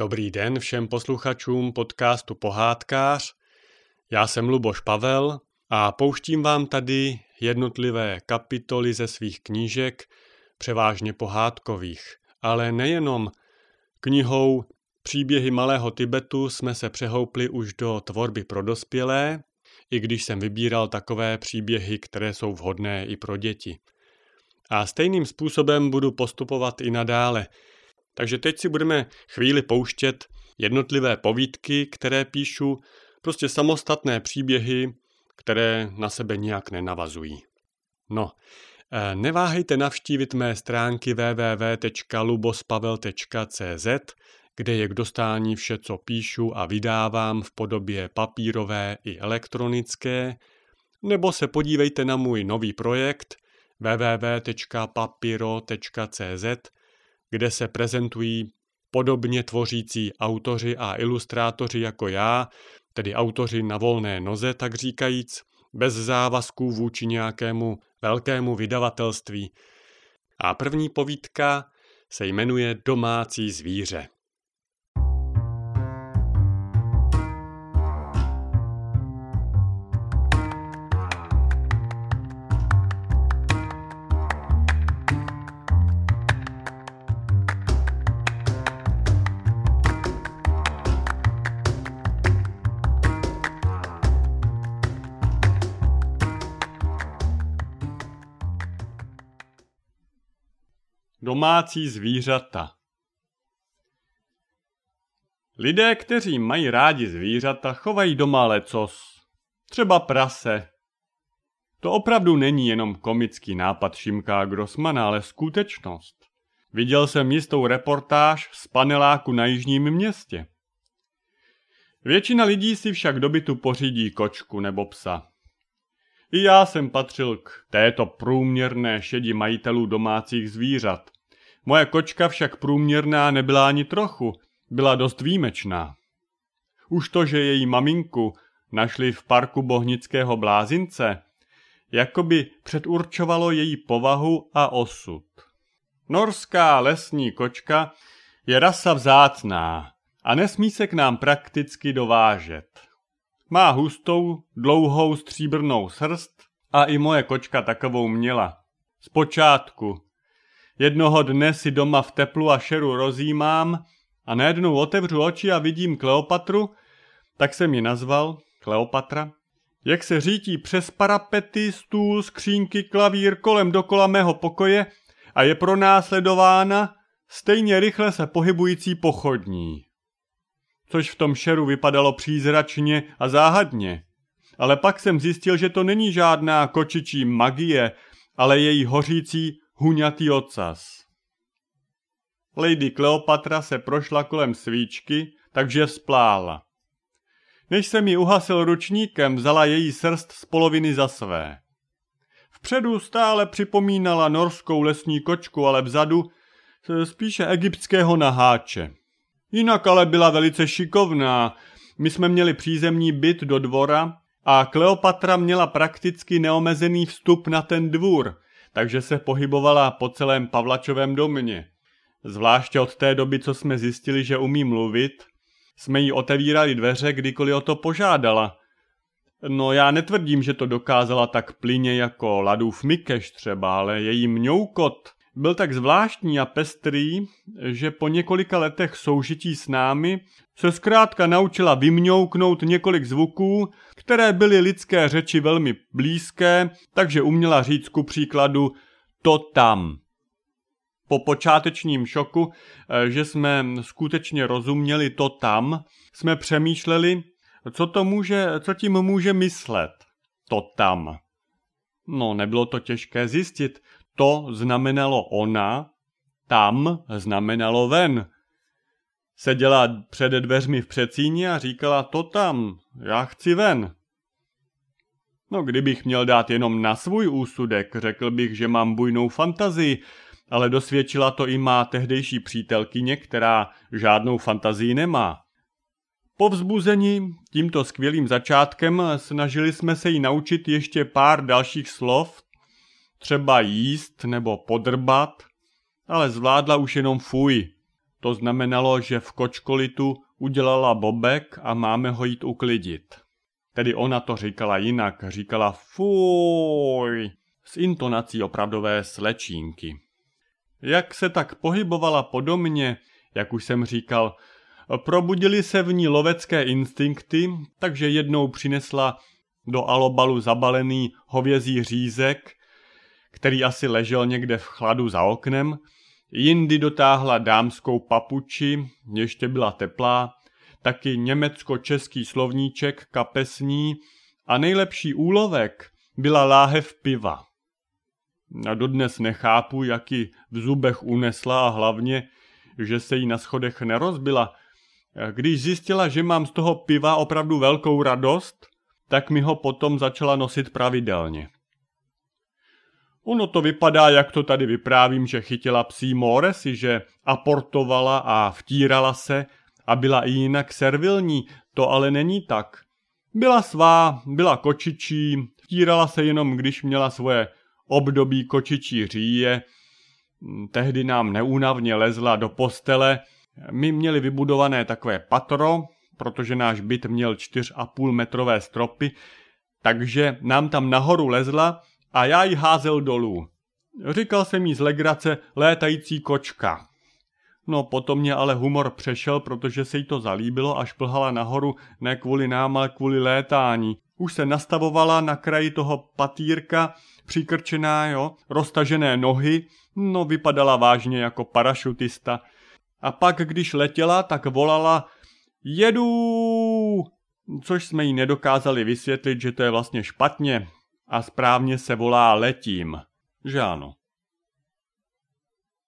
Dobrý den všem posluchačům podcastu Pohádkář. Já jsem Luboš Pavel a pouštím vám tady jednotlivé kapitoly ze svých knížek, převážně pohádkových. Ale nejenom knihou Příběhy malého Tibetu jsme se přehoupli už do tvorby pro dospělé, i když jsem vybíral takové příběhy, které jsou vhodné i pro děti. A stejným způsobem budu postupovat i nadále – takže teď si budeme chvíli pouštět jednotlivé povídky, které píšu, prostě samostatné příběhy, které na sebe nijak nenavazují. No, eh, neváhejte navštívit mé stránky www.lubospavel.cz, kde je k dostání vše, co píšu a vydávám v podobě papírové i elektronické, nebo se podívejte na můj nový projekt www.papiro.cz, kde se prezentují podobně tvořící autoři a ilustrátoři jako já, tedy autoři na volné noze, tak říkajíc, bez závazků vůči nějakému velkému vydavatelství. A první povídka se jmenuje Domácí zvíře. Domácí zvířata Lidé, kteří mají rádi zvířata, chovají doma lecos. Třeba prase. To opravdu není jenom komický nápad Šimka Grossmana, ale skutečnost. Viděl jsem jistou reportáž z paneláku na jižním městě. Většina lidí si však do bytu pořídí kočku nebo psa. I já jsem patřil k této průměrné šedi majitelů domácích zvířat. Moje kočka však průměrná nebyla ani trochu, byla dost výjimečná. Už to, že její maminku našli v parku Bohnického blázince, jakoby předurčovalo její povahu a osud. Norská lesní kočka je rasa vzácná a nesmí se k nám prakticky dovážet. Má hustou, dlouhou stříbrnou srst a i moje kočka takovou měla. Zpočátku, Jednoho dne si doma v teplu a šeru rozjímám a najednou otevřu oči a vidím Kleopatru, tak jsem ji nazval Kleopatra, jak se řítí přes parapety, stůl, skřínky, klavír kolem dokola mého pokoje a je pronásledována stejně rychle se pohybující pochodní. Což v tom šeru vypadalo přízračně a záhadně. Ale pak jsem zjistil, že to není žádná kočičí magie, ale její hořící huňatý ocas. Lady Kleopatra se prošla kolem svíčky, takže splála. Než jsem ji uhasil ručníkem, vzala její srst z poloviny za své. Vpředu stále připomínala norskou lesní kočku, ale vzadu spíše egyptského naháče. Jinak ale byla velice šikovná. My jsme měli přízemní byt do dvora a Kleopatra měla prakticky neomezený vstup na ten dvůr – takže se pohybovala po celém Pavlačovém domě. Zvláště od té doby, co jsme zjistili, že umí mluvit, jsme jí otevírali dveře, kdykoliv o to požádala. No já netvrdím, že to dokázala tak plyně jako Ladův Mikeš třeba, ale její mňoukot byl tak zvláštní a pestrý, že po několika letech soužití s námi se zkrátka naučila vymňouknout několik zvuků, které byly lidské řeči velmi blízké, takže uměla říct ku příkladu to tam. Po počátečním šoku, eh, že jsme skutečně rozuměli to tam, jsme přemýšleli, co, to může, co tím může myslet. To tam. No, nebylo to těžké zjistit. To znamenalo ona, tam znamenalo ven. Seděla před dveřmi v přecíně a říkala to tam, já chci ven. No kdybych měl dát jenom na svůj úsudek, řekl bych, že mám bujnou fantazii, ale dosvědčila to i má tehdejší přítelkyně, která žádnou fantazii nemá. Po vzbuzení tímto skvělým začátkem snažili jsme se jí naučit ještě pár dalších slov, třeba jíst nebo podrbat, ale zvládla už jenom fuj. To znamenalo, že v kočkolitu udělala bobek a máme ho jít uklidit. Tedy ona to říkala jinak, říkala fuj, s intonací opravdové slečínky. Jak se tak pohybovala podobně, jak už jsem říkal, probudili se v ní lovecké instinkty, takže jednou přinesla do alobalu zabalený hovězí řízek, který asi ležel někde v chladu za oknem, jindy dotáhla dámskou papuči, ještě byla teplá, taky německo-český slovníček kapesní a nejlepší úlovek byla láhev piva. A dodnes nechápu, jak ji v zubech unesla a hlavně, že se jí na schodech nerozbila. Když zjistila, že mám z toho piva opravdu velkou radost, tak mi ho potom začala nosit pravidelně. Ono to vypadá, jak to tady vyprávím, že chytila psí moresy, že aportovala a vtírala se a byla i jinak servilní, to ale není tak. Byla svá, byla kočičí, vtírala se jenom, když měla svoje období kočičí říje, tehdy nám neúnavně lezla do postele, my měli vybudované takové patro, protože náš byt měl 4,5 metrové stropy, takže nám tam nahoru lezla a já ji házel dolů. Říkal jsem jí z legrace létající kočka. No potom mě ale humor přešel, protože se jí to zalíbilo a šplhala nahoru ne kvůli nám, ale kvůli létání. Už se nastavovala na kraji toho patýrka, přikrčená, jo, roztažené nohy, no vypadala vážně jako parašutista. A pak, když letěla, tak volala jedu, což jsme jí nedokázali vysvětlit, že to je vlastně špatně a správně se volá letím, že ano.